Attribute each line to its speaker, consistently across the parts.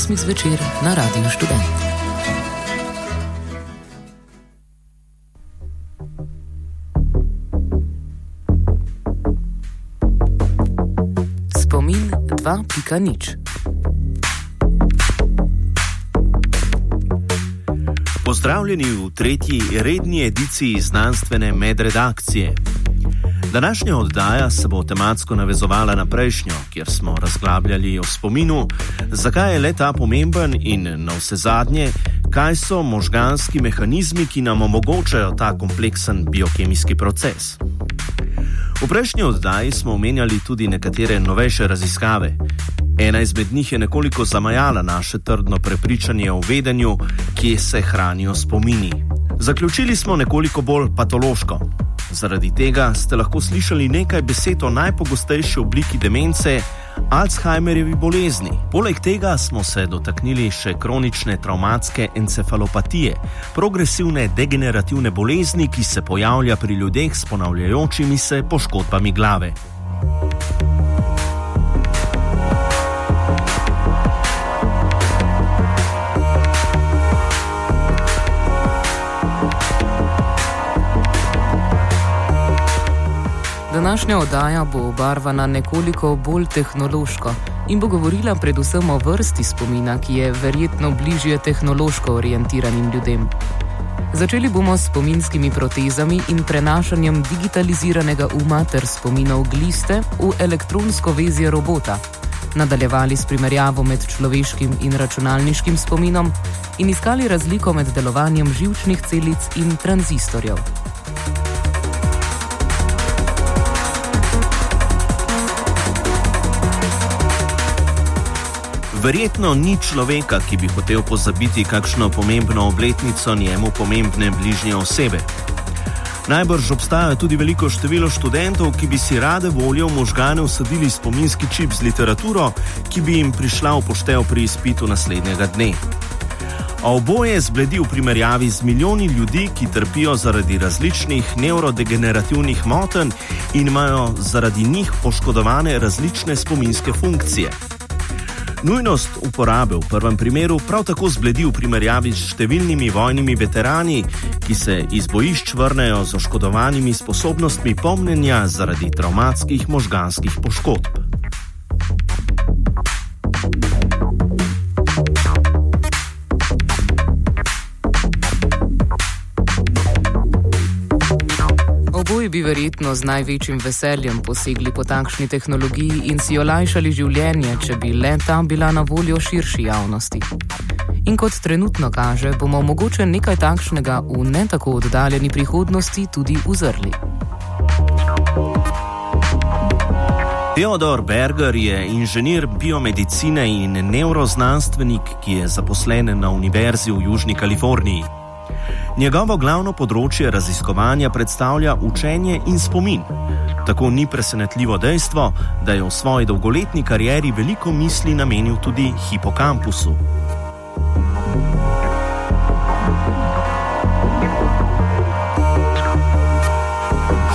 Speaker 1: sredo ob 8. zvečer na Radiu Študent. Spomin 2.0
Speaker 2: Pozdravljeni v tretji redni ediciji znanstvene medredakcije. Današnja oddaja se bo tematsko navezovala na prejšnjo, kjer smo razglabljali o spominu, zakaj je le ta pomemben in na vse zadnje, kaj so možganski mehanizmi, ki nam omogočajo ta kompleksen biokemijski proces. V prejšnji oddaji smo omenjali tudi nekatere novejše raziskave. Ena izmed njih je nekoliko zamajala naše trdno prepričanje o vedenju, kje se hranijo spomini. Zaključili smo nekoliko bolj patološko. Zaradi tega ste lahko slišali nekaj besed o najpogostejši obliki demence, Alzheimerjevi bolezni. Poleg tega smo se dotaknili še kronične travmatske encefalopatije, progresivne degenerativne bolezni, ki se pojavlja pri ljudeh s ponavljajočimi se poškodbami glave.
Speaker 1: Današnja oddaja bo obarvana nekoliko bolj tehnološko in bo govorila predvsem o vrsti spomina, ki je verjetno bližje tehnološko orientiranim ljudem. Začeli bomo s spominskimi protezami in prenašanjem digitaliziranega uma ter spominov gliste v elektronsko vezje robota. Nadaljevali s primerjavo med človeškim in računalniškim spominom in iskali razliko med delovanjem živčnih celic in tranzistorjev.
Speaker 2: Verjetno ni človeka, ki bi hotel pozabiti kakšno pomembno obletnico njemu pomembne bližnje osebe. Najbrž obstaja tudi veliko število študentov, ki bi si rade volje v možgane usadili spominski čip z literaturo, ki bi jim prišla v poštev pri izpitu naslednjega dne. A oboje zbledi v primerjavi z milijoni ljudi, ki trpijo zaradi različnih nevrodegenerativnih motenj in imajo zaradi njih poškodovane različne spominske funkcije. Nujnost uporabe v prvem primeru prav tako zbledi v primerjavi s številnimi vojnimi veterani, ki se iz bojišč vrnejo z oškodovanimi sposobnostmi pomnenja zaradi travmatskih možganskih poškodb.
Speaker 1: Bi verjetno z največjim veseljem posegli po takšni tehnologiji in si olajšali življenje, če bi le ta bila na voljo širši javnosti. In kot trenutno kaže, bomo mogoče nekaj takšnega v ne tako oddaljeni prihodnosti tudi uzrli.
Speaker 2: Theodor Berger je inženir biomedicine in neuroznanstvenik, ki je zaposlen na Univerzi v Južni Kaliforniji. Njegovo glavno področje raziskovanja predstavlja učenje in spomin. Tako ni presenetljivo dejstvo, da je v svoji dolgoletni karieri veliko misli namenil tudi hipokampusu.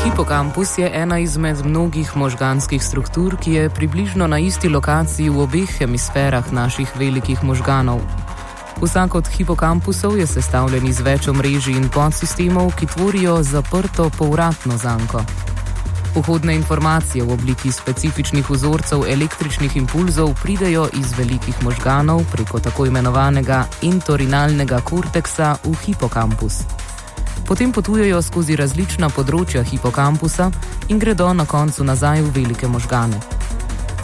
Speaker 1: Hipokampus je ena izmed mnogih možganskih struktur, ki je približno na isti lokaciji v obeh hemisferah naših velikih možganov. Vsak od hipokampusov je sestavljen iz več omrežij in podsistemov, ki tvorijo zaprto povratno zanko. Vhodne informacije v obliki specifičnih vzorcev električnih impulzov pridejo iz velikih možganov preko tako imenovanega entorinalnega korteksa v hipokampus. Potem potujejo skozi različna področja hipokampusa in gredo na koncu nazaj v velike možgane.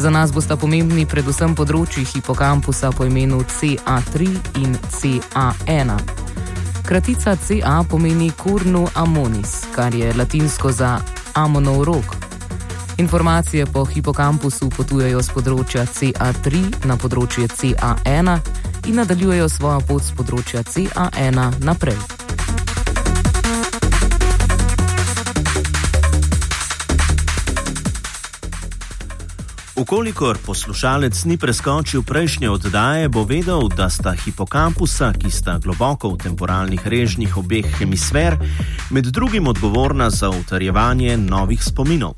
Speaker 1: Za nas bosta pomembni predvsem področji hipokampusa po imenu CA3 in CA1. Kratica CA pomeni Curnu amonis, kar je latinsko za amonov rok. Informacije po hipokampusu potujejo z področja CA3 na področje CA1 in nadaljujejo svojo pot z področja CA1 naprej.
Speaker 2: Ukolikor poslušalec ni preskočil prejšnje oddaje, bo vedel, da sta hipokampusa, ki sta globoko v temporalnih režnjih obeh hemisfer, med drugim odgovorna za utrjevanje novih spominov.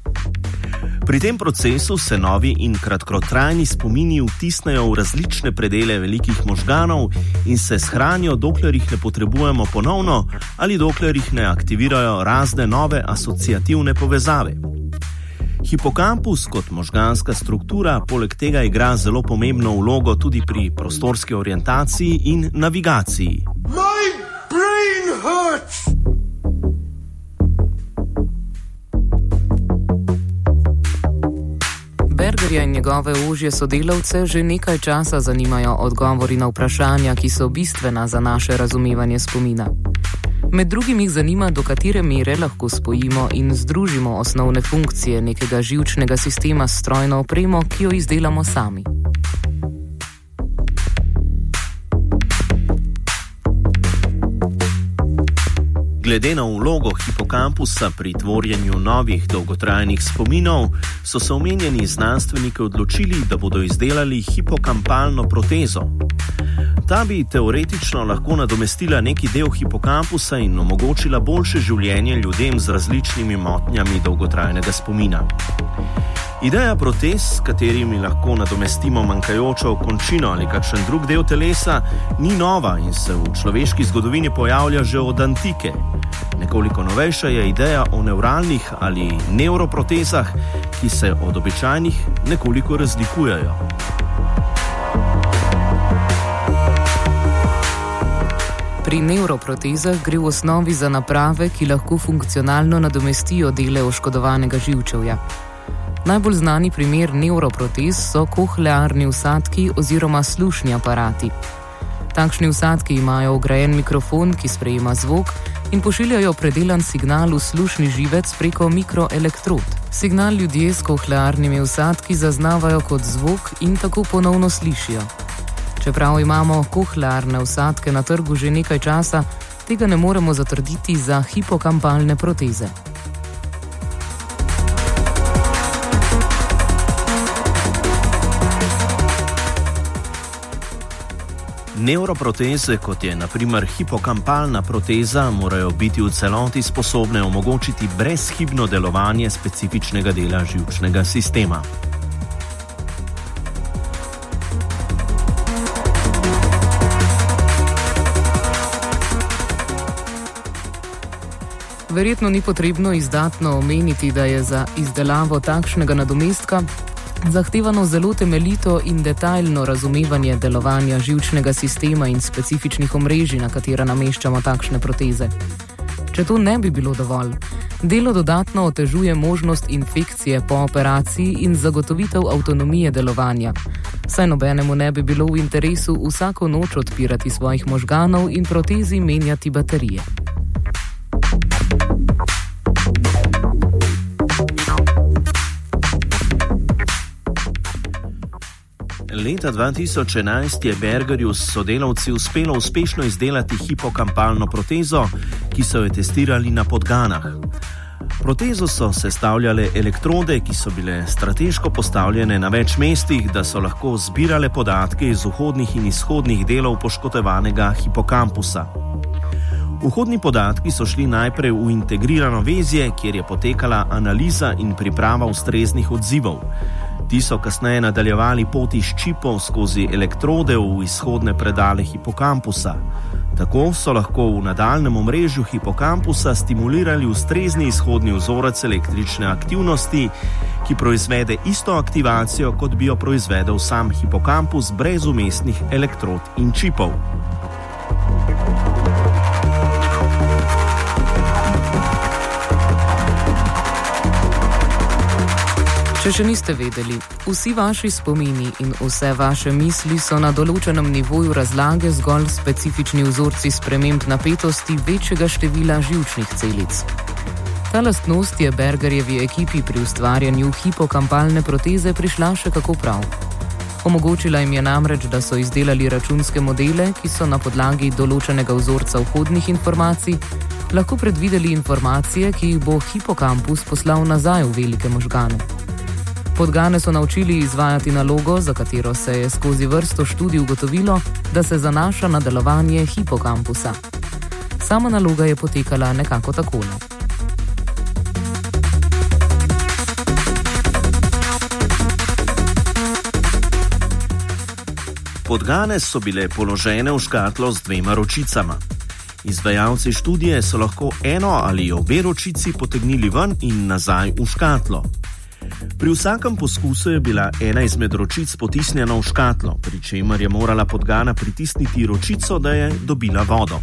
Speaker 2: Pri tem procesu se novi in kratkotrajni spomini vtisnejo v različne predele velikih možganov in se shranijo, dokler jih ne potrebujemo ponovno ali dokler jih ne aktivirajo razne nove asociativne povezave. Hipokampus kot možganska struktura poleg tega igra zelo pomembno vlogo tudi pri prostorski orientaciji in navigaciji.
Speaker 1: Bergerja in njegove užje sodelavce že nekaj časa zanimajo odgovori na vprašanja, ki so bistvena za naše razumevanje spomina. Med drugim jih zanima, do katere mere lahko spojimo in združimo osnovne funkcije nekega živčnega sistema s strojno opremo, ki jo izdelamo sami.
Speaker 2: Glede na vlogo hipokampusa pri tvorjenju novih dolgotrajnih spominov, so se omenjeni znanstveniki odločili, da bodo izdelali hipokampalno protezo. Ta bi teoretično lahko nadomestila neki del hipokampusa in omogočila boljše življenje ljudem z različnimi motnjami dolgotrajnega spomina. Ideja protez, s katerimi lahko nadomestimo manjkajočo končino ali kakšen drug del telesa, ni nova in se v človeški zgodovini pojavlja že od antike. Nekoliko novejša je ideja o neuralnih ali neuroprotezah, ki se od običajnih nekoliko razlikujejo.
Speaker 1: Pri neuroprotezah gre v osnovi za naprave, ki lahko funkcionalno nadomestijo dele oškodovanega živčevja. Najbolj znani primer neuroprotez so kohlearni usadki oziroma slušni aparati. Takšni usadki imajo ugrajen mikrofon, ki sprejema zvok in pošiljajo predelan signal v slušni živec preko mikroelektrod. Signal ljudje s kohlearnimi usadki zaznavajo kot zvok in tako ponovno slišijo. Čeprav imamo kohlearne usadke na trgu že nekaj časa, tega ne moremo zatrditi za hipokampalne proteze.
Speaker 2: Neuroproteze, kot je naprimer hipokampalna proteza, morajo biti v celoti sposobne omogočiti brezhibno delovanje specifičnega dela živčnega sistema.
Speaker 1: Verjetno ni potrebno izdatno omeniti, da je za izdelavo takšnega nadomestka zahtevano zelo temeljito in detaljno razumevanje delovanja žilčnega sistema in specifičnih omrežij, na katera nameščamo takšne proteze. Če to ne bi bilo dovolj, delo dodatno otežuje možnost infekcije po operaciji in zagotovitev avtonomije delovanja. Saj nobenemu ne bi bilo v interesu vsako noč odpirati svojih možganov in protezi menjati baterije.
Speaker 2: Leta 2011 je Bergerju s sodelavci uspelo uspešno izdelati hipokampalno protezo, ki so jo testirali na podganah. Protezo so sestavljale elektrode, ki so bile strateško postavljene na več mestih, da so lahko zbirale podatke iz vhodnih in izhodnih delov poškodovanega hipokampusa. Vhodni podatki so šli najprej v integrirano vezje, kjer je potekala analiza in priprava ustreznih odzivov. Ti so kasneje nadaljevali poti s čipom skozi elektrode v izhodne predale hipokampusa. Tako so lahko v nadaljem omrežju hipokampusa stimulirali ustrezni izhodni vzorec električne aktivnosti, ki proizvede isto aktivacijo, kot bi jo proizvedel sam hipokampus brez umestnih elektrod in čipov.
Speaker 1: Če še niste vedeli, vsi vaši spomini in vse vaše misli so na določenem nivoju razlage zgolj specifični vzorci sprememb napetosti večjega števila žilčnih celic. Ta lastnost je Bergerjevi ekipi pri ustvarjanju hipokampalne proteze prišla še kako prav. Omogočila jim je namreč, da so izdelali računske modele, ki so na podlagi določenega vzorca vhodnih informacij lahko predvideli informacije, ki jih bo hipokampus poslal nazaj v velike možgane. Podgane so naučili izvajati nalogo, za katero se je skozi vrsto študij ugotovilo, da se zanaša na delovanje hipokampusa. Sama naloga je potekala nekako takole.
Speaker 2: Podgane so bile položene v škatlo z dvema ročicama. Izvajalci študije so lahko eno ali obe ročici potegnili ven in nazaj v škatlo. Pri vsakem poskusu je bila ena izmed ročic potisnjena v škatlo, pri čemer je morala podgana pritisniti ročico, da je dobila vodo.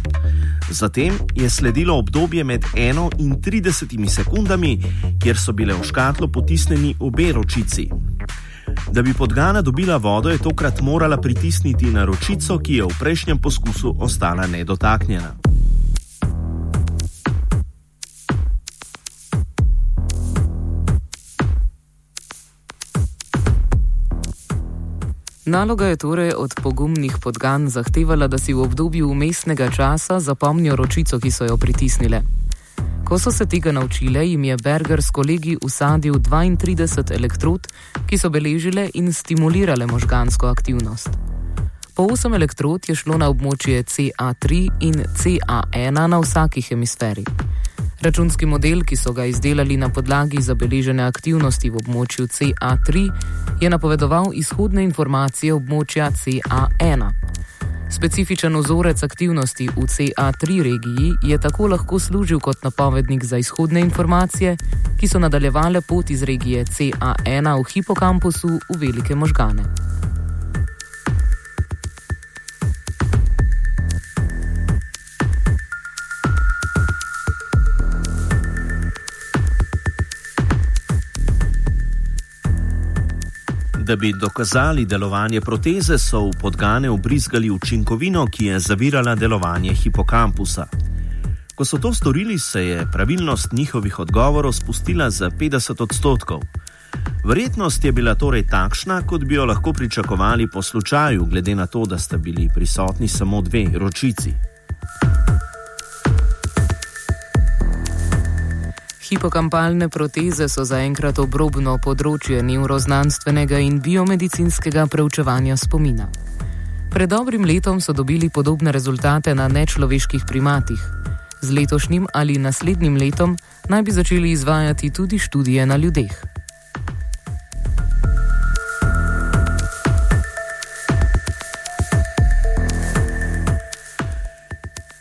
Speaker 2: Zatem je sledilo obdobje med 1 in 30 sekundami, kjer so bile v škatlo potisnjeni obe ročici. Da bi podgana dobila vodo, je tokrat morala pritisniti na ročico, ki je v prejšnjem poskusu ostala nedotaknjena.
Speaker 1: Naloga je torej od pogumnih podgan zahtevala, da si v obdobju umestnega časa zapomnijo ročico, ki so jo pritisnile. Ko so se tega naučile, jim je Berger s kolegi usadil 32 elektrod, ki so beležile in stimulirale možgansko aktivnost. Po 8 elektrod je šlo na območje CA3 in CA1 na vsaki hemisferi. Računski model, ki so ga izdelali na podlagi zabeležene aktivnosti v območju CA3, je napovedoval izhodne informacije območja CA1. Specifičen ozorec aktivnosti v CA3 regiji je tako lahko služil kot napovednik za izhodne informacije, ki so nadaljevale pot iz regije CA1 v hipokampusu v velike možgane.
Speaker 2: Da bi dokazali delovanje proteze, so v podgane ubrizgali učinkovino, ki je zavirala delovanje hipokampusa. Ko so to storili, se je pravilnost njihovih odgovorov spustila za 50 odstotkov. Verjetnost je bila torej takšna, kot bi jo lahko pričakovali po slučaju, glede na to, da sta bili prisotni samo dve ročici.
Speaker 1: Hipokampalne proteze so zaenkrat obrobno področje neuroznanstvenega in biomedicinskega preučevanja spomina. Pred dobrim letom so dobili podobne rezultate na nečloveških primatih. Z letošnjim ali naslednjim letom naj bi začeli izvajati tudi študije na ljudeh.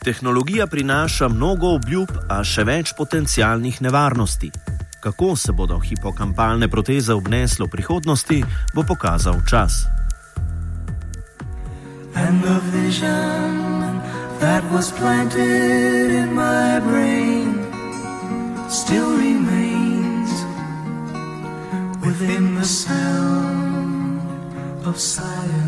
Speaker 2: Tehnologija prinaša mnogo obljub, a še več potencialnih nevarnosti. Kako se bodo hipokampalne proteze obnesle v prihodnosti, bo pokazal čas. And the vision that was planted in my brain still remains within the sound of silence.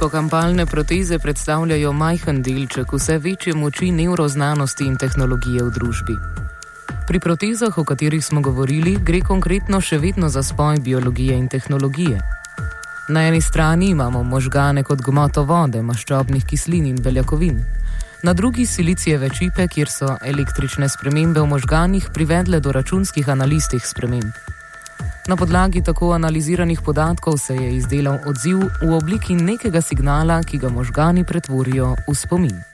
Speaker 1: Hipokampalne proteze predstavljajo majhen delček vse večje moči neuroznanosti in tehnologije v družbi. Pri protezah, o katerih smo govorili, gre konkretno še vedno za spoj biologije in tehnologije. Na eni strani imamo možgane kot gmoto vode, maščobnih kislin in beljakovin, na drugi silicijeve čipe, kjer so električne spremembe v možganih privedle do računskih analiz teh sprememb. Na podlagi tako analiziranih podatkov se je izdelal odziv v obliki nekega signala, ki ga možgani pretvorijo v spomin.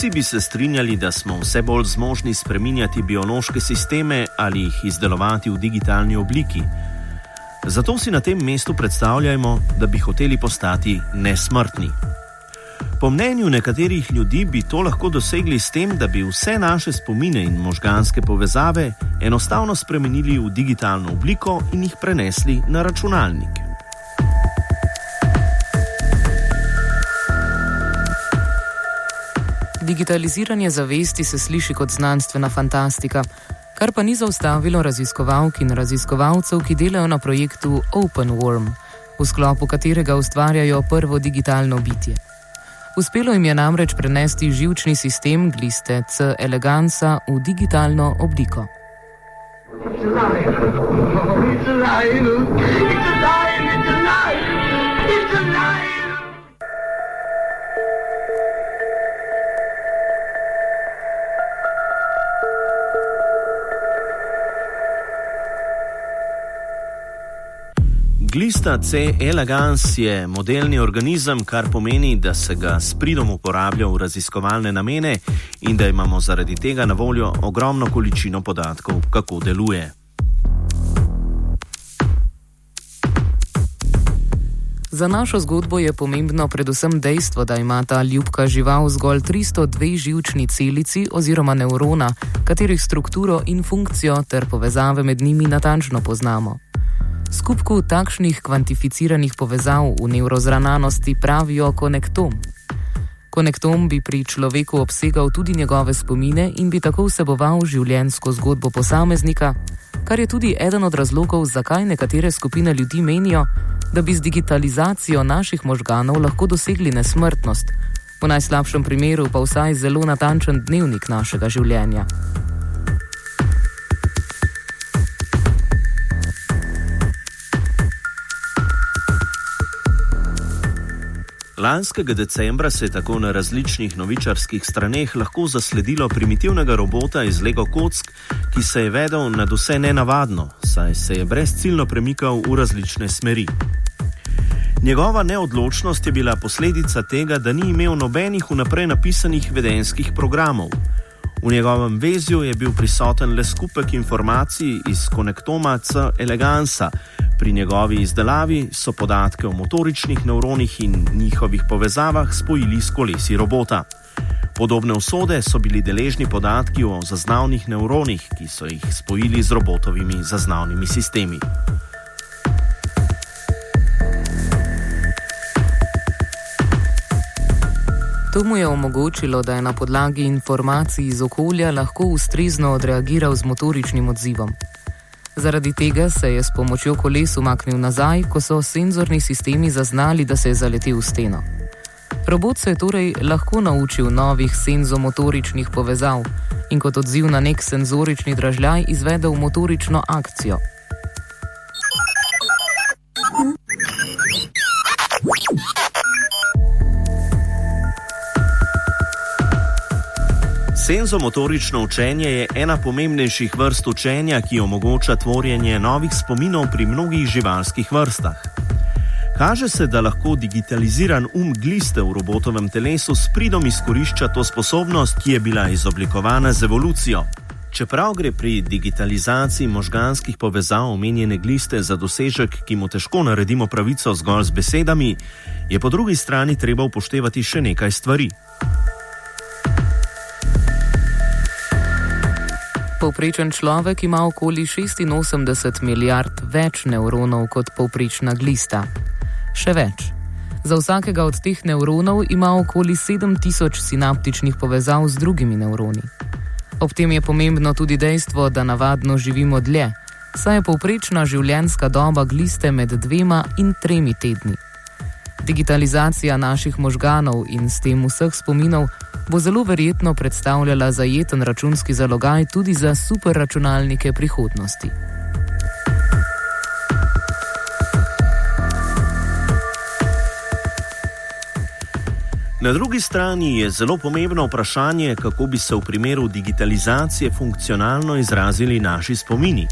Speaker 2: Vsi bi se strinjali, da smo vse bolj zmožni spreminjati biološke sisteme ali jih izdelovati v digitalni obliki. Zato si na tem mestu predstavljajmo, da bi hoteli postati nesmrtni. Po mnenju nekaterih ljudi bi to lahko dosegli s tem, da bi vse naše spomine in možganske povezave enostavno spremenili v digitalno obliko in jih prenesli na računalnik.
Speaker 1: Digitaliziranje zavesti se sliši kot znanstvena fantastika, kar pa ni zaustavilo raziskovalk in raziskovalcev, ki delajo na projektu OpenWorm, v sklopu katerega ustvarjajo prvo digitalno bitje. Uspelo jim je namreč prenesti živčni sistem gliste C. eleganca v digitalno obliko. It's alive. Oh, it's alive. It's alive. It's alive.
Speaker 2: Glista C. elegans je modelni organizem, kar pomeni, da se ga s pridom uporablja v raziskovalne namene in da imamo zaradi tega na voljo ogromno količino podatkov, kako deluje.
Speaker 1: Za našo zgodbo je pomembno predvsem dejstvo, da ima ta ljubka žival zgolj 302 živčni celici oziroma nevrona, katerih strukturo in funkcijo ter povezave med njimi natančno poznamo. Skupku takšnih kvantificiranih povezav v nevrozrananosti pravijo konektom. Konektom bi pri človeku obsegal tudi njegove spomine in bi tako vseboval življenjsko zgodbo posameznika, kar je tudi eden od razlogov, zakaj nekatere skupine ljudi menijo, da bi z digitalizacijo naših možganov lahko dosegli nesmrtnost, v najslabšem primeru pa vsaj zelo natančen dnevnik našega življenja.
Speaker 2: Lanskega decembra se je tako na različnih novičarskih straneh lahko zasledilo primitivnega robota iz Lego kock, ki se je vedel nad vse nenavadno, saj se je brezciljno premikal v različne smeri. Njegova neodločnost je bila posledica tega, da ni imel nobenih vnaprej napisanih vedenskih programov. V njegovem vezju je bil prisoten le skupek informacij iz konektoma C. elegansa, Pri njegovi izdelavi so podatke o motoričnih nevronih in njihovih povezavah spojili s kolesi robota. Podobne usode so bili deležni podatki o zaznavnih nevronih, ki so jih spojili z robotovimi zaznavnimi sistemi.
Speaker 1: To mu je omogočilo, da je na podlagi informacij iz okolja lahko ustrezno odreagiral z motoričnim odzivom. Zaradi tega se je s pomočjo koles umaknil nazaj, ko so senzorni sistemi zaznali, da se je zaletel v steno. Robot se je torej lahko naučil novih senzomotoričnih povezav in kot odziv na nek senzorični dražljaj izvedel motorično akcijo.
Speaker 2: Senzomotorično učenje je ena pomembnejših vrst učenja, ki omogoča tvorjenje novih spominov pri mnogih živalskih vrstah. Kaže se, da lahko digitaliziran um gliste v robotovem telesu s pridom izkorišča to sposobnost, ki je bila izoblikovana z evolucijo. Čeprav gre pri digitalizaciji možganskih povezav omenjene gliste za dosežek, ki mu težko naredimo pravico zgolj z besedami, je po drugi strani treba upoštevati še nekaj stvari.
Speaker 1: Povprečen človek ima okoli 86 milijard več nevronov kot povprečna glista. Še več. Za vsakega od teh nevronov ima okoli 7000 sinaptičnih povezav z drugimi nevroni. Ob tem je pomembno tudi dejstvo, da navadno živimo dlje, saj je povprečna življenjska doba gliste med dvema in tremi tedni. Digitalizacija naših možganov in s tem vseh spominov bo zelo verjetno predstavljala zajeten računski zalogaj tudi za superračunalnike prihodnosti.
Speaker 2: Na drugi strani je zelo pomembno vprašanje, kako bi se v primeru digitalizacije funkcionalno izrazili naši spomini.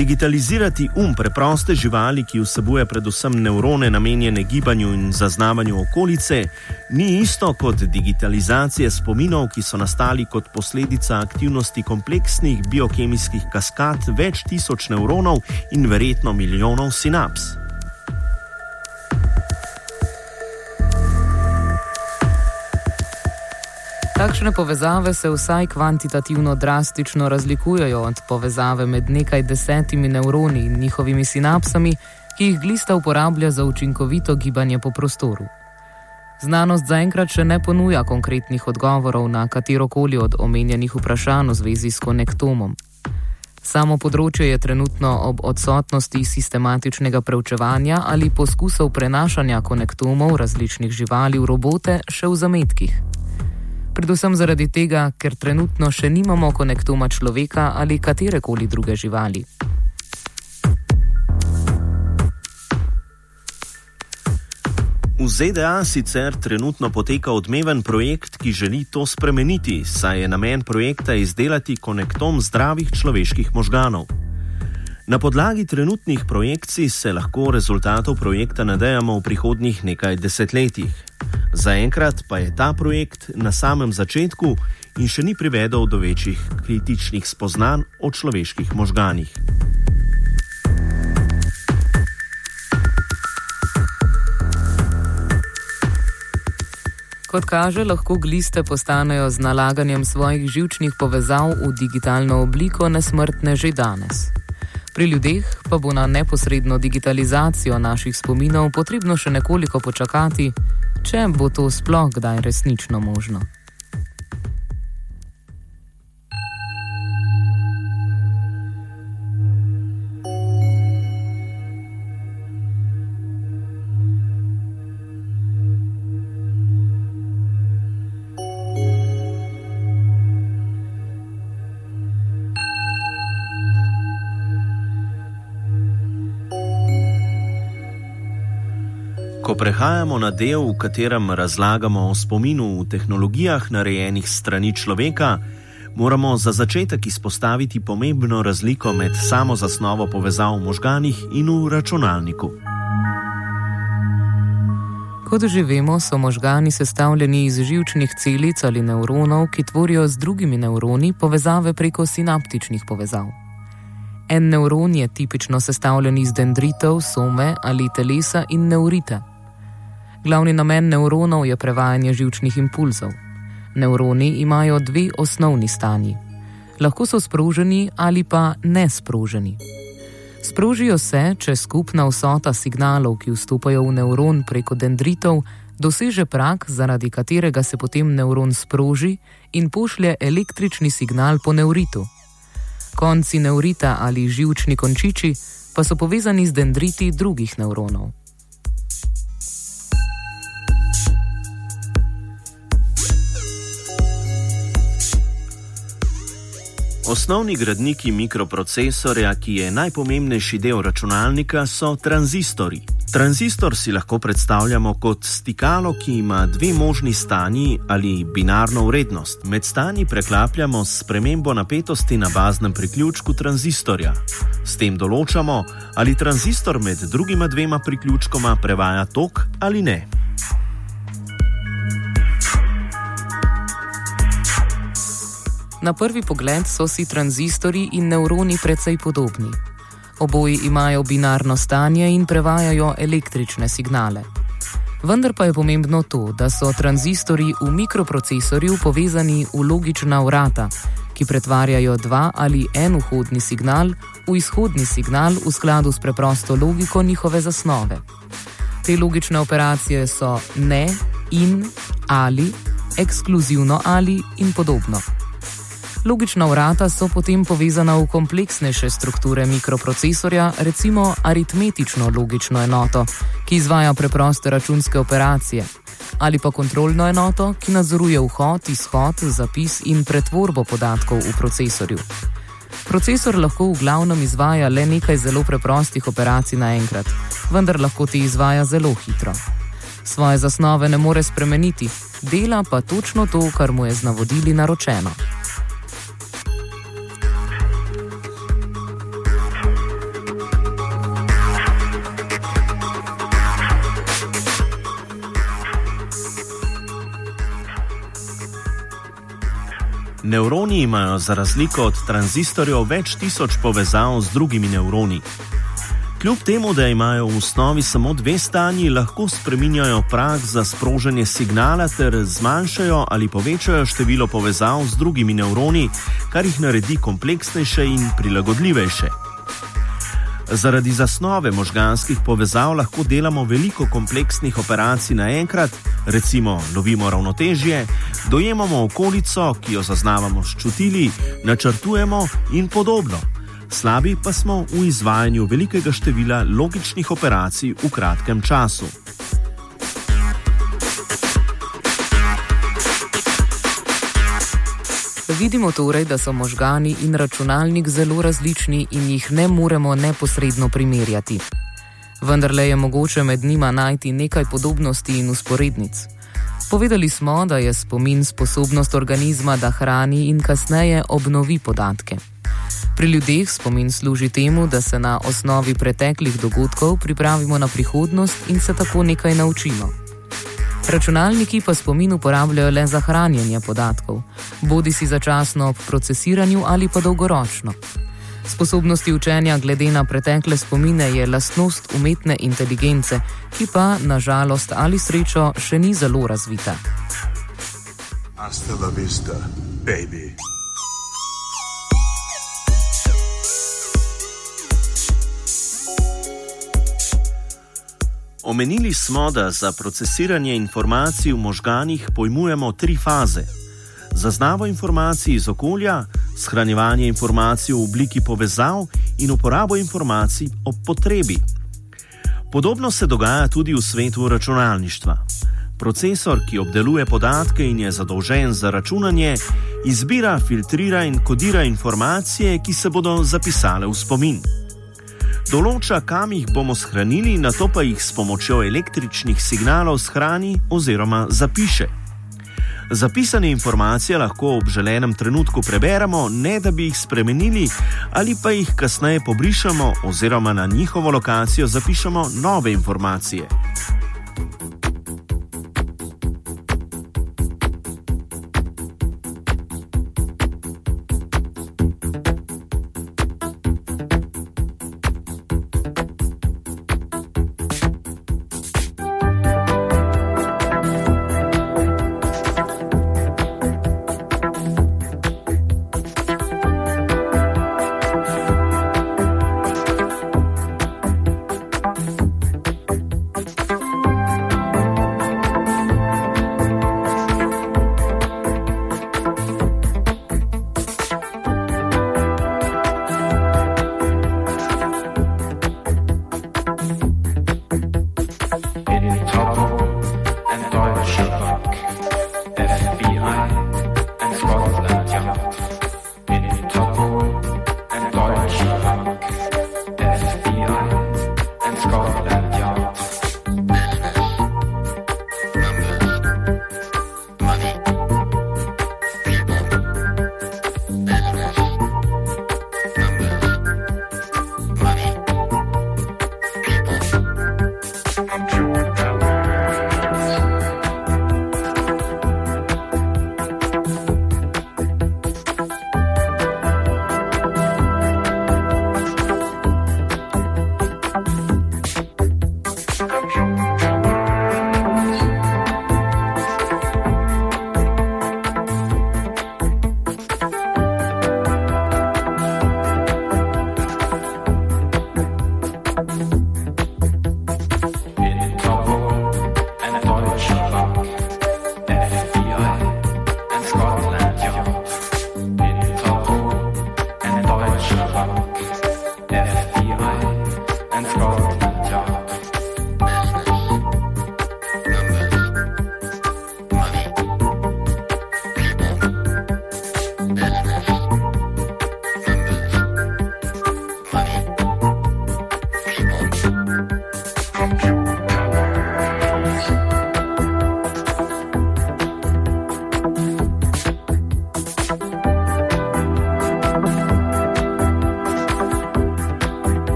Speaker 2: Digitalizirati um preproste živali, ki vsebuje predvsem nevrone namenjene gibanju in zaznavanju okolice, ni isto kot digitalizacija spominov, ki so nastali kot posledica aktivnosti kompleksnih biokemijskih kaskad več tisoč nevronov in verjetno milijonov sinaps.
Speaker 1: Takšne povezave se vsaj kvantitativno drastično razlikujejo od povezave med nekaj desetimi nevroni in njihovimi sinapsami, ki jih glista uporablja za učinkovito gibanje po prostoru. Znanost zaenkrat še ne ponuja konkretnih odgovorov na katerokoli od omenjenih vprašanj v zvezi s konektomom. Samo področje je trenutno ob odsotnosti sistematičnega preučevanja ali poskusov prenašanja konektomov različnih živali v robote še v zametkih predvsem zaradi tega, ker trenutno še nimamo konektuma človeka ali katerekoli druge živali.
Speaker 2: V ZDA sicer trenutno poteka odmeven projekt, ki želi to spremeniti, saj je namen projekta izdelati konektom zdravih človeških možganov. Na podlagi trenutnih projekcij se lahko rezultatov projekta nadejamo v prihodnjih nekaj desetletjih. Zaenkrat pa je ta projekt na samem začetku in še ni privedel do večjih kritičnih spoznanj o človeških možganih.
Speaker 1: Kot kaže, lahko gliste postanejo z nalaganjem svojih žilčnih povezav v digitalno obliko nesmrtne že danes. Pri ljudeh pa bo na neposredno digitalizacijo naših spominov potrebno še nekoliko počakati, če bo to sploh kdaj resnično možno.
Speaker 2: Prehajamo na del, v katerem razlagamo o spominu v tehnologijah, narejenih strani človeka, moramo za začetek izpostaviti pomembno razliko med samo zasnovo povezav v možganih in v računalniku.
Speaker 1: Kot že vemo, so možgani sestavljeni iz živčnih celic ali nevronov, ki tvorijo z drugimi nevroni povezave preko sinaptičnih povezav. En nevron je tipično sestavljen iz dendritov, some ali telesa in neurita. Glavni namen nevronov je prevajanje žilčnih impulzov. Nevroni imajo dve osnovni stanji. Lahko so sproženi ali pa nesproženi. Sprožijo se, če skupna vsota signalov, ki vstopajo v nevron preko dendritov, doseže prak, zaradi katerega se potem nevron sproži in pošlje električni signal po neuritu. Konci neurita ali žilčni končiči pa so povezani z dendriti drugih nevronov.
Speaker 2: Osnovni gradniki mikroprocesorja, ki je najpomembnejši del računalnika, so tranzistori. Tranzistor si lahko predstavljamo kot stikalo, ki ima dve možni stanji ali binarno vrednost. Med stanji preklapljamo s spremembo napetosti na baznem priključku tranzistorja. S tem določamo, ali tranzistor med drugima dvema priključkoma prevaja tok ali ne.
Speaker 1: Na prvi pogled so si tranzistori in nevroni precej podobni. Oboji imajo binarno stanje in prevajajo električne signale. Vendar pa je pomembno to, da so tranzistori v mikroprocesorju povezani v logična vrata, ki pretvarjajo dva ali en vhodni signal v izhodni signal v skladu s preprosto logiko njihove zasnove. Te logične operacije so ne, in, ali, ekskluzivno ali in podobno. Logična vrata so potem povezana v kompleksnejše strukture mikroprocesorja, recimo aritmetično logično enoto, ki izvaja preproste računske operacije, ali pa kontrolno enoto, ki nadzoruje vhod, izhod, zapis in pretvorbo podatkov v procesorju. Procesor lahko v glavnem izvaja le nekaj zelo preprostih operacij naenkrat, vendar lahko ti izvaja zelo hitro. Svoje zasnove ne more spremeniti, dela pa točno to, kar mu je z navodili naročeno.
Speaker 2: Nevroni imajo za razliko od tranzistorjev več tisoč povezav z drugimi nevroni. Kljub temu, da imajo v osnovi samo dve stanji, lahko spreminjajo prag za sproženje signala ter zmanjšajo ali povečajo število povezav z drugimi nevroni, kar jih naredi kompleksnejše in prilagodljivejše. Zaradi zasnove možganskih povezav lahko delamo veliko kompleksnih operacij naenkrat, recimo lovimo ravnotežje, dojemamo okolico, ki jo zaznavamo s čutili, načrtujemo in podobno. Slabi pa smo v izvajanju velikega števila logičnih operacij v kratkem času.
Speaker 1: Vidimo torej, da so možgani in računalnik zelo različni in jih ne moremo neposredno primerjati. Vendar le je mogoče med njima najti nekaj podobnosti in usporednic. Povedali smo, da je spomin sposobnost organizma, da hrani in kasneje obnovi podatke. Pri ljudeh spomin služi temu, da se na osnovi preteklih dogodkov pripravimo na prihodnost in se tako nekaj naučimo. Računalniki pa spomin uporabljajo le za hranjenje podatkov, bodi si začasno ob procesiranju ali pa dolgoročno. Sposobnosti učenja glede na pretekle spomine je lastnost umetne inteligence, ki pa nažalost ali srečo še ni zelo razvita. Hasta la vista, baby.
Speaker 2: Omenili smo, da za procesiranje informacij v možganih pojmujemo tri faze: zaznavo informacij iz okolja, shranjevanje informacij v obliki povezav in uporabo informacij ob potrebi. Podobno se dogaja tudi v svetu računalništva. Procesor, ki obdeluje podatke in je zadolžen za računanje, izbira, filtrira in kodira informacije, ki se bodo zapisale v spomin določa, kam jih bomo shranili, na to pa jih s pomočjo električnih signalov shrani oziroma zapiše. Zapisane informacije lahko ob želenem trenutku preberemo, ne da bi jih spremenili, ali pa jih kasneje pobrišemo oziroma na njihovo lokacijo zapišemo nove informacije.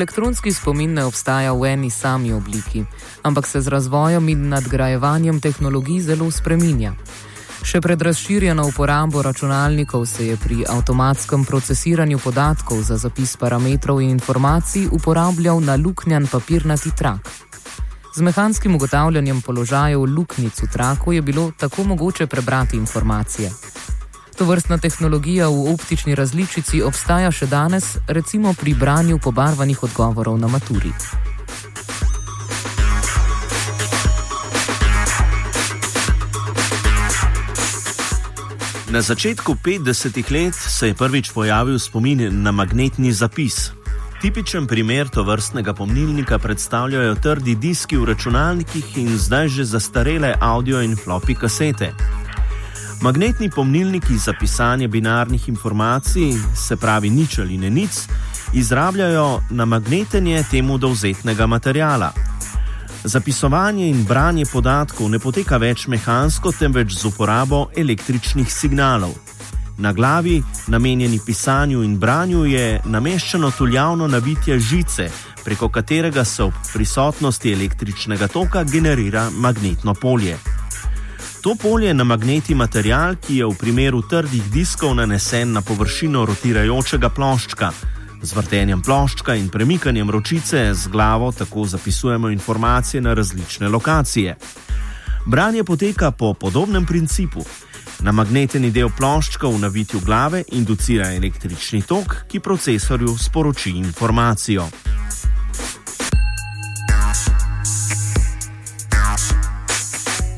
Speaker 1: Elektronski spomin ne obstaja v eni sami obliki, ampak se z razvojem in nadgrajevanjem tehnologij zelo spreminja. Še pred razširjeno uporabo računalnikov se je pri avtomatskem procesiranju podatkov za zapis parametrov in informacij uporabljal na luknjan papirnati trak. Z mehanskim ugotavljanjem položajev luknjic v traku je bilo tako mogoče prebrati informacije. To vrstna tehnologija v optični različici obstaja še danes, recimo pri branju pobarvanih odgovorov na maturi.
Speaker 2: Na začetku 50-ih let se je prvič pojavil spomin na magnetni zapis. Tipičen primer to vrstnega pomnilnika predstavljajo trdi diski v računalnikih in zdaj že zastarele audio in floppy kasete. Magnetni pomnilniki za pisanje binarnih informacij, se pravi nič ali ne nič, izrabljajo na magnetenje temu dovzetnega materijala. Zapisovanje in branje podatkov ne poteka več mehansko, temveč z uporabo električnih signalov. Na glavi, namenjeni pisanju in branju, je nameščeno tuljavno nabitje žice, preko katerega se ob prisotnosti električnega toka generira magnetno polje. To polje na magneti material, ki je v primeru trdih diskov nanesen na površino rotirajočega ploščka. Z vrtenjem ploščka in premikanjem ročice z glavo tako zapisujemo informacije na različne lokacije. Branje poteka po podobnem principu. Na magneteni del ploščka v navitju glave inducira električni tok, ki procesorju sporoči informacijo.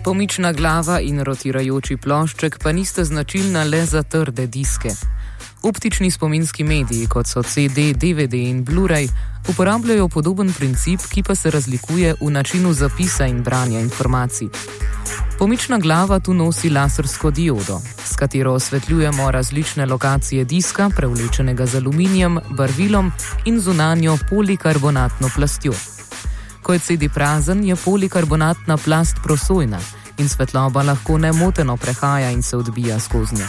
Speaker 1: Pomična glava in rotirajoči plošček pa nista značilna le za trde diske. Optični spominski mediji, kot so CD, DVD in Blu-ray, uporabljajo podoben princip, ki pa se razlikuje v načinu zapisa in branja informacij. Pomična glava tu nosi lasersko diodo, s katero osvetljujemo različne lokacije diska, prevlečenega z aluminijem, barvilom in zunanjo polikarbonatno plastjo. Ko je CD prazen, je polikarbonatna plast prosojna in svetloba lahko nemoteno prehaja in se odbija skozi njo.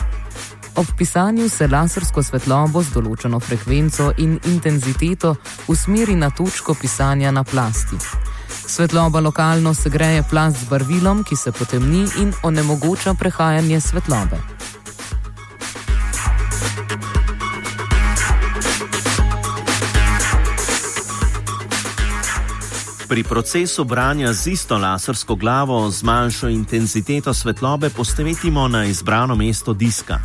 Speaker 1: Ob pisanju se lasersko svetlobo z določeno frekvenco in intenziteto usmeri na točko pisanja na plasti. Svetloba lokalno segreje plast z barvilom, ki se potemni in onemogoča prehajanje svetlobe.
Speaker 2: Pri procesu branja z isto lasersko glavo z manjšo intenziteto svetlobe postavimo na izbrano mesto diska.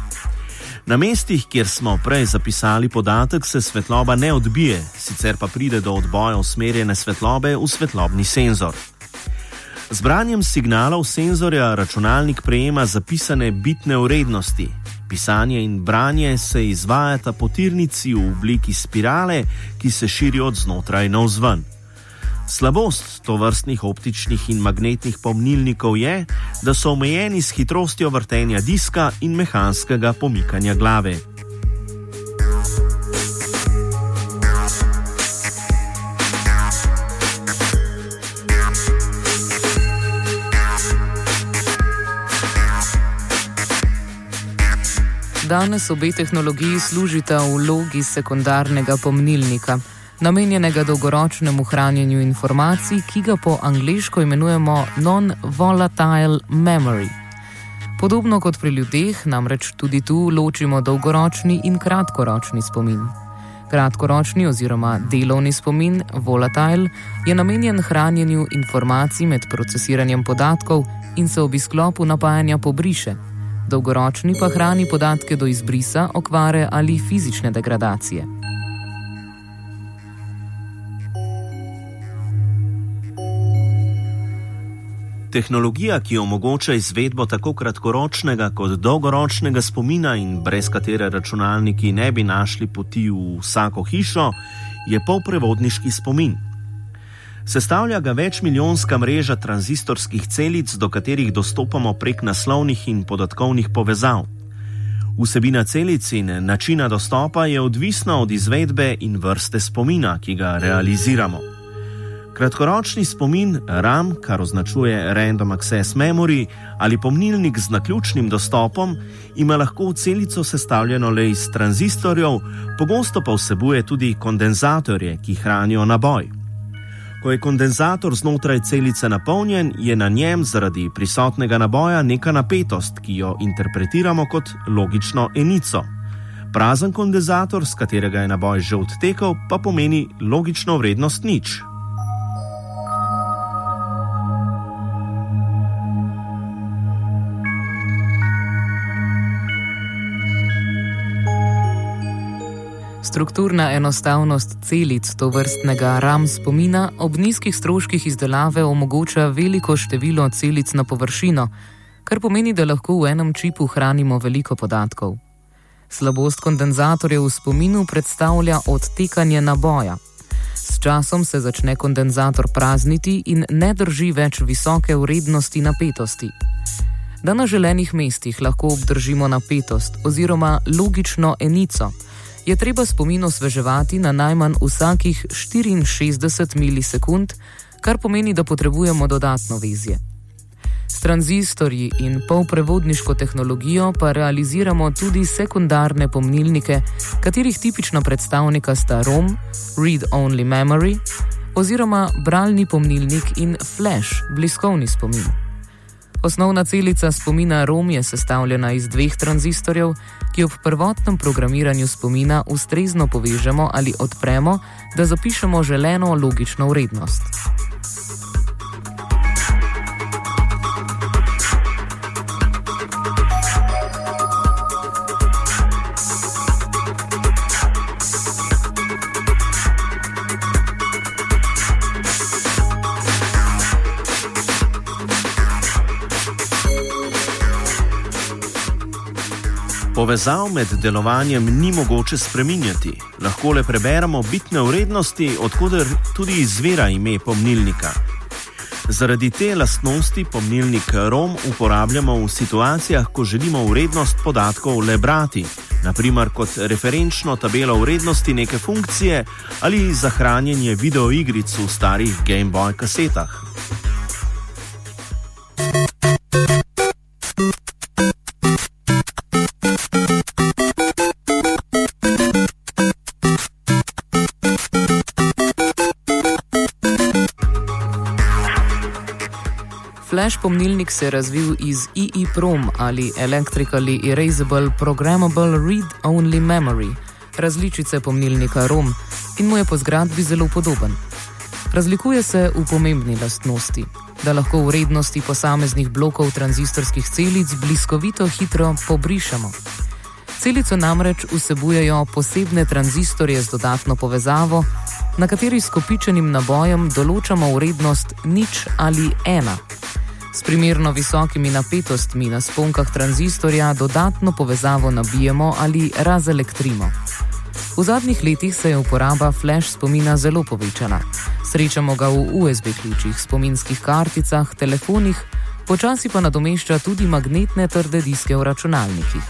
Speaker 2: Na mestih, kjer smo prej zapisali podatek, se svetloba ne odbije, sicer pa pride do odboja usmerjene svetlobe v svetlobni senzor. Z branjem signalov senzorja računalnik prejema zapisane bitne vrednosti. Pisanje in branje se izvajata po tirnici v obliki spirale, ki se širi od znotraj navzven. Slabost to vrstnih optičnih in magnetnih pomnilnikov je, da so omejeni s hitrostjo vrtenja diska in mehanskega pomikanja glave.
Speaker 1: Danes obe tehnologiji služita v vlogi sekundarnega pomnilnika namenjenega dolgoročnemu hranjenju informacij, ki ga po angliško imenujemo non-volatile memory. Podobno kot pri ljudeh, namreč tudi tu ločimo dolgoročni in kratkoročni spomin. Kratkoročni oziroma delovni spomin, volatile, je namenjen hranjenju informacij med procesiranjem podatkov in se ob izklopu napajanja pobriše. Dolgoročni pa hrani podatke do izbrisa, okvare ali fizične degradacije.
Speaker 2: Tehnologija, ki omogoča izvedbo tako kratkoročnega kot dolgoročnega spomina in brez katere računalniki ne bi našli poti v vsako hišo, je polprevodniški spomin. Sestavlja ga večmilijonska mreža tranzistorskih celic, do katerih dostopamo prek naslovnih in podatkovnih povezav. Vsebina celic in načina dostopa je odvisna od izvedbe in vrste spomina, ki ga realiziramo. Kratkoročni spomin RAM, kar označuje Random Access Memory ali pomnilnik z naključnim dostopom, ima lahko celico sestavljeno le iz tranzistorjev, pogosto pa vsebuje tudi kondenzatorje, ki hranijo naboj. Ko je kondenzator znotraj celice napolnjen, je na njem zaradi prisotnega naboja neka napetost, ki jo interpretiramo kot logično enico. Prazen kondenzator, z katerega je naboj že odtekel, pa pomeni logično vrednost nič.
Speaker 1: Strukturna enostavnost celic to vrstnega RAM spomina ob nizkih stroških izdelave omogoča veliko število celic na površino, kar pomeni, da lahko v enem čipu hranimo veliko podatkov. Slabost kondenzatorja v spominu predstavlja odtekanje naboja. S časom se začne kondenzator prazniti in ne drži več visoke vrednosti napetosti. Da na želenih mestih lahko obdržimo napetost oziroma logično enico, je treba spomin osveževati na najmanj vsakih 64 milisekund, kar pomeni, da potrebujemo dodatno vezje. S tranzistorji in polprevodniško tehnologijo pa realiziramo tudi sekundarne pomnilnike, katerih tipična predstavnika sta ROM, Read Only Memory, oziroma bralni pomnilnik in Flash, bliskovni spomin. Osnovna celica spomina ROM je sestavljena iz dveh tranzistorjev, ki ob prvotnem programiranju spomina ustrezno povežemo ali odpremo, da zapišemo želeno logično vrednost.
Speaker 2: Povezav med delovanjem ni mogoče spreminjati, lahko le preberemo bitne vrednosti, odkuder tudi izvira ime pomnilnika. Zaradi te lastnosti pomnilnik ROM uporabljamo v situacijah, ko želimo vrednost podatkov le brati, naprimer kot referenčno tabelo vrednosti neke funkcije ali za hranjenje videoigric v starih Game Boy kasetah.
Speaker 1: Flash pomnilnik se je razvil iz EEPROM ali Electrically Erasable Programmable Read-Only Memory, različice pomnilnika ROM, in mu je po zgradbi zelo podoben. Razlikuje se v pomembni lastnosti, da lahko vrednosti posameznih blokov tranzistorskih celic bliskovito hitro pobrišemo. Celico namreč vsebujejo posebne tranzistorje z dodatno povezavo, na kateri s kopičenim nabojem določamo vrednost nič ali ena. S primerno visokimi napetostmi na sponkah tranzistorja dodatno povezavo nabijemo ali razelektrimo. V zadnjih letih se je uporaba flash spomina zelo povečala. Srečamo ga v USB ključih, spominskih karticah, telefonih, počasi pa nadomešča tudi magnetne trde diske v računalnikih.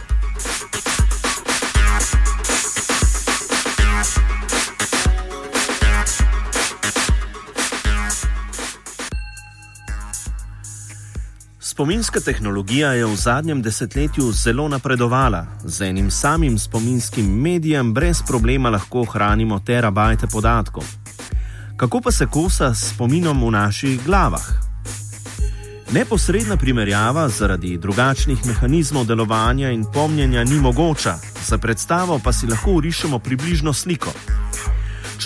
Speaker 2: Spominska tehnologija je v zadnjem desetletju zelo napredovala. Z enim samim spominskim medijem brez problema lahko hranimo terabajte podatkov. Kako pa se kosa s spominom v naših glavah? Neposredna primerjava zaradi drugačnih mehanizmov delovanja in pomnjenja ni mogoča, za predstavo pa si lahko urišemo približno sliko.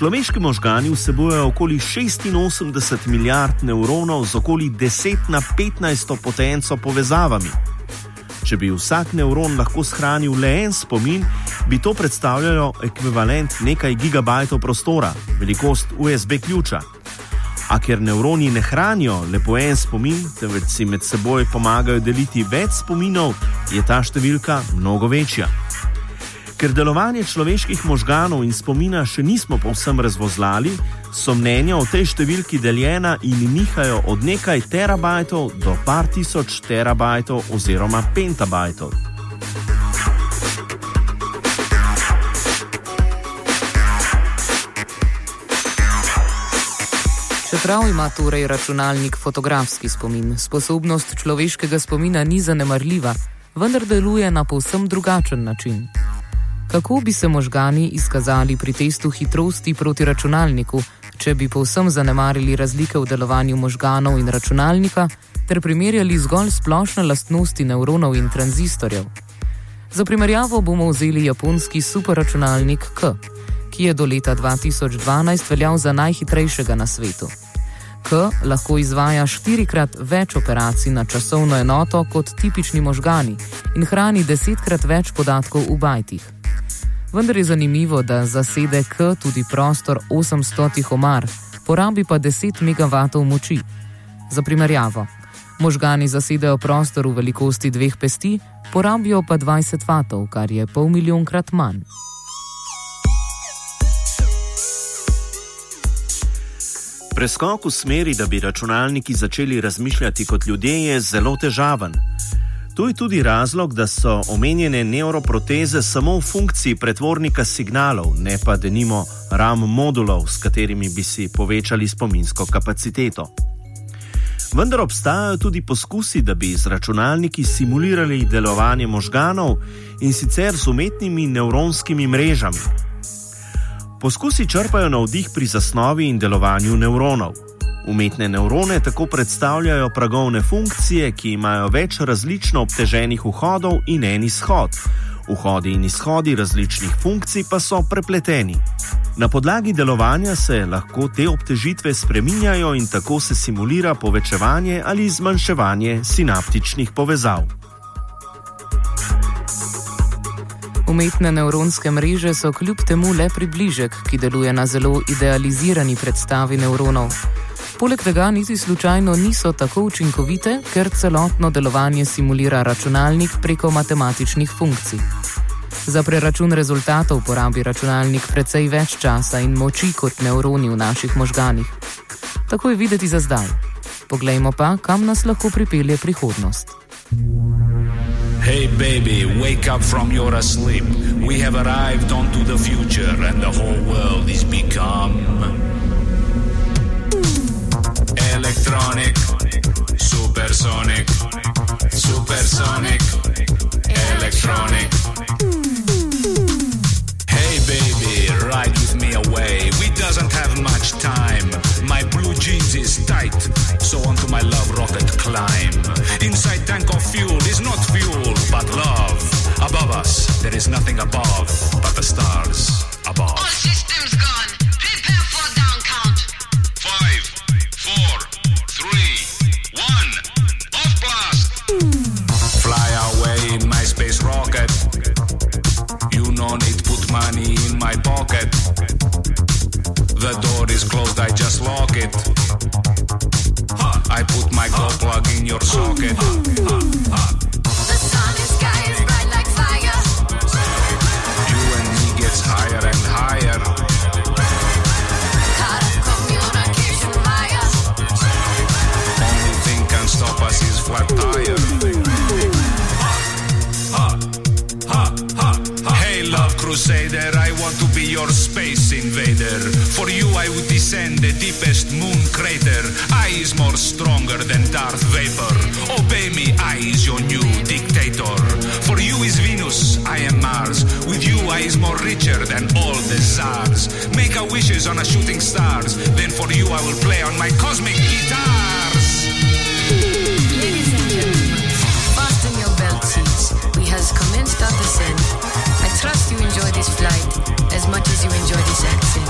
Speaker 2: Človeški možgani vsebujejo okoli 86 milijard nevronov z okoli 10 na 15 potenco povezavami. Če bi vsak nevron lahko shranil le en spomin, bi to predstavljalo ekvivalent nekaj gigabajtov prostora, velikost USB ključa. A ker nevroni ne hranijo le po en spomin, temveč si med seboj pomagajo deliti več spominov, je ta številka mnogo večja. Ker delovanje človeških možganov in spomina še nismo povsem razvozlali, so mnenja o tej številki deljena in nihajo od nekaj terabajtov do par tisoč terabajtov oziroma pentabajtov.
Speaker 1: Čeprav ima torej računalnik fotografski spomin, sposobnost človeškega spomina ni zanemarljiva, vendar deluje na povsem drugačen način. Kako bi se možgani izkazali pri testu hitrosti proti računalniku, če bi povsem zanemarili razlike v delovanju možganov in računalnika ter primerjali zgolj splošne lastnosti nevronov in tranzistorjev? Za primerjavo bomo vzeli japonski superračunalnik K, ki je do leta 2012 veljal za najhitrejšega na svetu. K lahko izvaja štirikrat več operacij na časovno enoto kot tipični možgani in hrani desetkrat več podatkov v bajtih. Vendar je zanimivo, da zasede K tudi prostor 800 omar, porabi pa 10 MW moči. Za primerjavo, možgani zasedajo prostor v velikosti dveh pesti, porabijo pa 20 W, kar je pol milijonkrat manj.
Speaker 2: Preskok v smeri, da bi računalniki začeli razmišljati kot ljudje, je zelo težaven. To je tudi razlog, da so omenjene neuroproteze samo v funkciji pretvornika signalov, ne pa denimo RAM modulov, s katerimi bi si povečali spominsko kapaciteto. Vendar obstajajo tudi poskusi, da bi z računalniki simulirali delovanje možganov in sicer z umetnimi nevronskimi mrežami. Poskusi črpajo navdih pri zasnovi in delovanju nevronov. Umetne nevrone tako predstavljajo pragovne funkcije, ki imajo več različno obteženih vhodov in en izhod. Vhodi in izhodi različnih funkcij pa so prepleteni. Na podlagi delovanja se lahko te obtežitve spreminjajo in tako se simulira povečevanje ali zmanjševanje sinaptičnih povezav.
Speaker 1: Umetne nevronske mreže so kljub temu le približek, ki deluje na zelo idealizirani predstavi nevronov. Poleg tega niti slučajno niso tako učinkovite, ker celotno delovanje simulira računalnik preko matematičnih funkcij. Za preračun rezultatov porabi računalnik precej več časa in moči kot nevroni v naših možganih. Tako je videti za zdaj. Poglejmo pa, kam nas lahko pripelje prihodnost.
Speaker 3: Hey baby, wake up from your sleep. We have arrived onto the future and the whole world is become electronic, supersonic, supersonic, electronic. There is nothing above but the stars wishes on a shooting stars. Then for you, I will play on my cosmic guitars.
Speaker 4: Ladies and gentlemen, fasten your belt seats. We has commenced our descent. I trust you enjoy this flight as much as you enjoy this accent.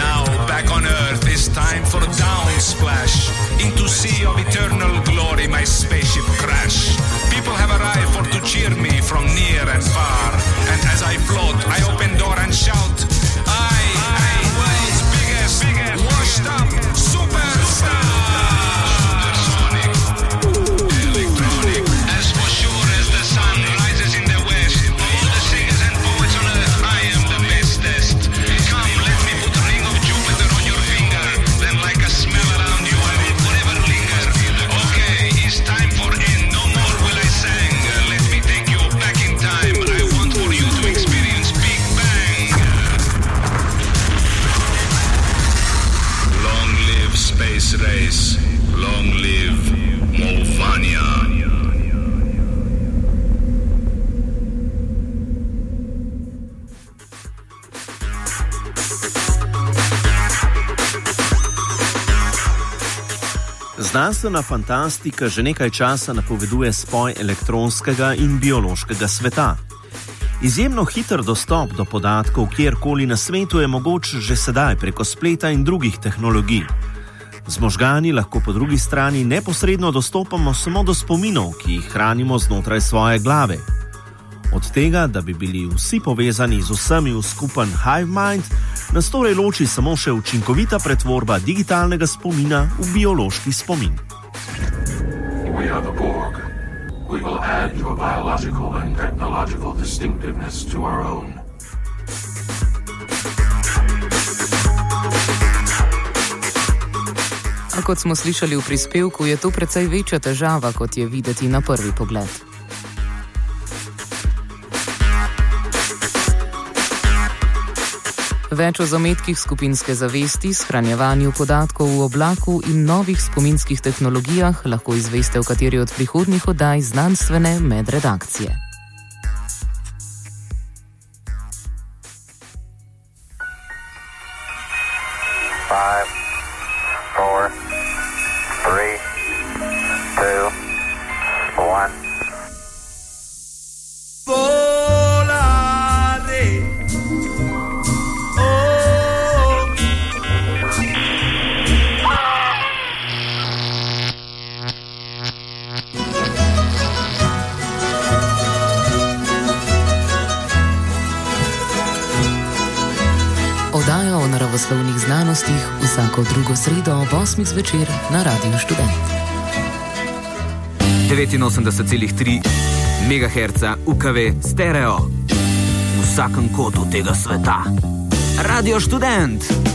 Speaker 3: Now back on Earth, it's time for down splash into sea of eternal glory. My spaceship crash. People have arrived for to cheer me from near and far. And as I float, I open door and shout,
Speaker 2: Znanstvena fantastika že nekaj časa napoveduje spoj elektronskega in biološkega sveta. Izjemno hiter dostop do podatkov kjerkoli na svetu je mogoč že sedaj preko spleta in drugih tehnologij. Z možgani lahko po drugi strani neposredno dostopamo samo do spominov, ki jih hranimo znotraj svoje glave. Od tega, da bi bili vsi povezani z vsemi v skupen hive mind, nas torej loči samo še učinkovita pretvorba digitalnega spomina v biološki spomin.
Speaker 5: We are the Borg. We will add your biological and technological distinctiveness to our own.
Speaker 1: A kot smo slišali v prispevku, je to precej večja težava, kot je videti na prvi pogled. Več o zametkih skupinske zavesti, shranjevanju podatkov v oblaku in novih spominskih tehnologijah lahko izveste v kateri od prihodnjih oddaj znanstvene medredakcije. Znanostih vsako drugo sredo ob 8. zvečer na Radiu Študent.
Speaker 6: 89,3 MHz UKV stereo. V vsakem kotu tega sveta. Radio študent.